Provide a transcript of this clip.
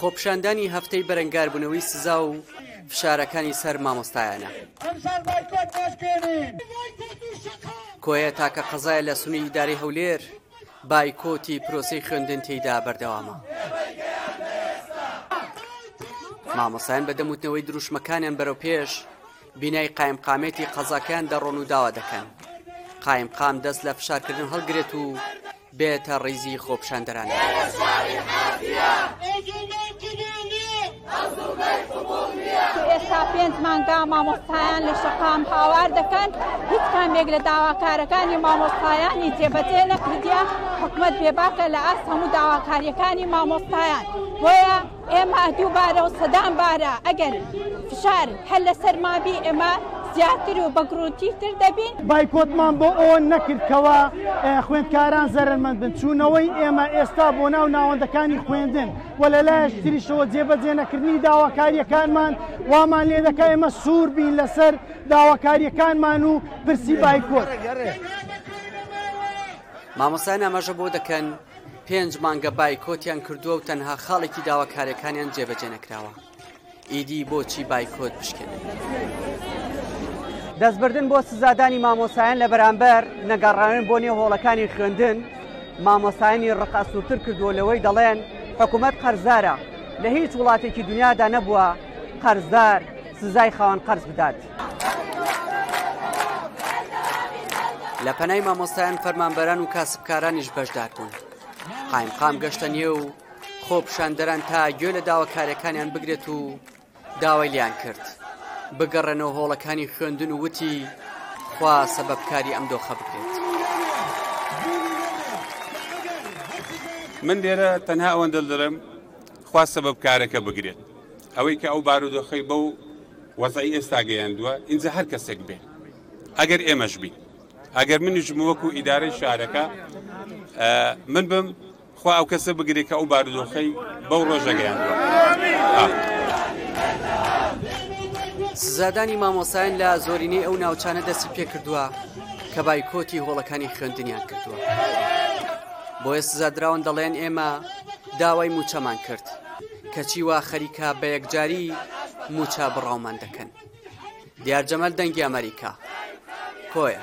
خۆپیشاندانی هەفتەی بەرەنگاربوونەوەی سزا و فشارەکانی سەر مامۆستایانە کۆیە تاکە قەزای لە سنی ئیداری هەولێر بایکۆتی پرۆسی خوێندن تێیدا بەردەوامە مامۆسایان بە دەموتنەوەی دروشمەکانیان بەرەو پێش بینای قایمقامێتی قەزاکەیان دەڕۆن و داوا دەکەن قایمقام دەست لە فشارکردن هەڵگرێت و بێتە ڕیزی خۆپشاندەران. ئێستا پێنج مانگا مامۆستایان لە شەقام هاوار دەکەن هیچ کامێک لە داواکارەکانی مامۆستایانی جێبەجێ نەکردە حکومت بێباکە لە ئاست هەموو داواکاریەکانی مامۆستایان بۆیە ئێمە دووبارە و سەدان بارە ئەگەر فشار هەر لەسەر ما بی ئێمە زیاتر و بە گرونتی تر دەبین. بایکۆتمان بۆ ئەوە نەکرد کەوا خوێندکاران زەرەرمەند بن، چوونەوەی ئێمە ئێستا بۆ ناو ناوەندەکانی خوێندن و لە لایەکی تریشەوە جێبەجێ نەکردنی داواکارییەکانمان وامان لێ دەکا ئێمە سوور بین لەسەر داواکارییەکانمان و پرسی بایکۆت. مامۆستایان ئاماژە بەوە دەکەن، پێنج مانگە بایکۆتیان کردووە و تەنها خاڵێکی داواکاریەکانیان جێبەجێ نەکراوە ئیدی بۆچی بایکۆت بشکێنن. دەستبردن بۆ سزادانی مامۆسایان لە بەرامبەر نەگەڕاوێن بۆ نێو هۆڵەکانی خوێندن مامۆسایانی ڕقە سوورتر کردووە لەوەی دەڵێن حکوومەت قەرزارە لە هیچ وڵاتێکی دنیادا نەبووە قەرزار سزای خاوەن قەرز بدات. لە پەنای مامۆستایان فەرمانبەران و کاسبکارانیش بەشدار بوون قایمقام گەشتە نێ و خۆ پیشاندەران تا گوێ لە داواکارەکانیان بگرێت و داوای لیان کرد بگەڕێنەوە هۆڵەکانی خوێندن و وتی خوا سەبەبکاری ئەم دۆخە بکرێت. من لێرە تەنها ئەوەندە دەڵێم خوا سەبەب کارەکە بگرێت ئەوەی کە ئەو بارودۆخەی بەو وەزعی ئێستا گەیاندووە ئینجا هەر کەسێک بێ ئەگەر ئێمەش بی ئەگەر منیشم وەکو ئیدارەی شارەکە من بم خوا ئەو کەسە بگرێت کە ئەو بارودۆخەی بەو ڕۆژەگەیان سزادانی مامۆسایان لە زۆرینەی ئەو ناوچانە دەستی پێ کردووە کە بایکۆتی هۆڵەکانی خوێندنیان کردووە بۆیە سزادراون دەڵێن ئێمە داوای موچەمان کرد کەچی وا خەریکە بە یەکجاری مووچە بڕاومان دەکەن دیار جەمەل دەنگی ئەمریکا کۆیە.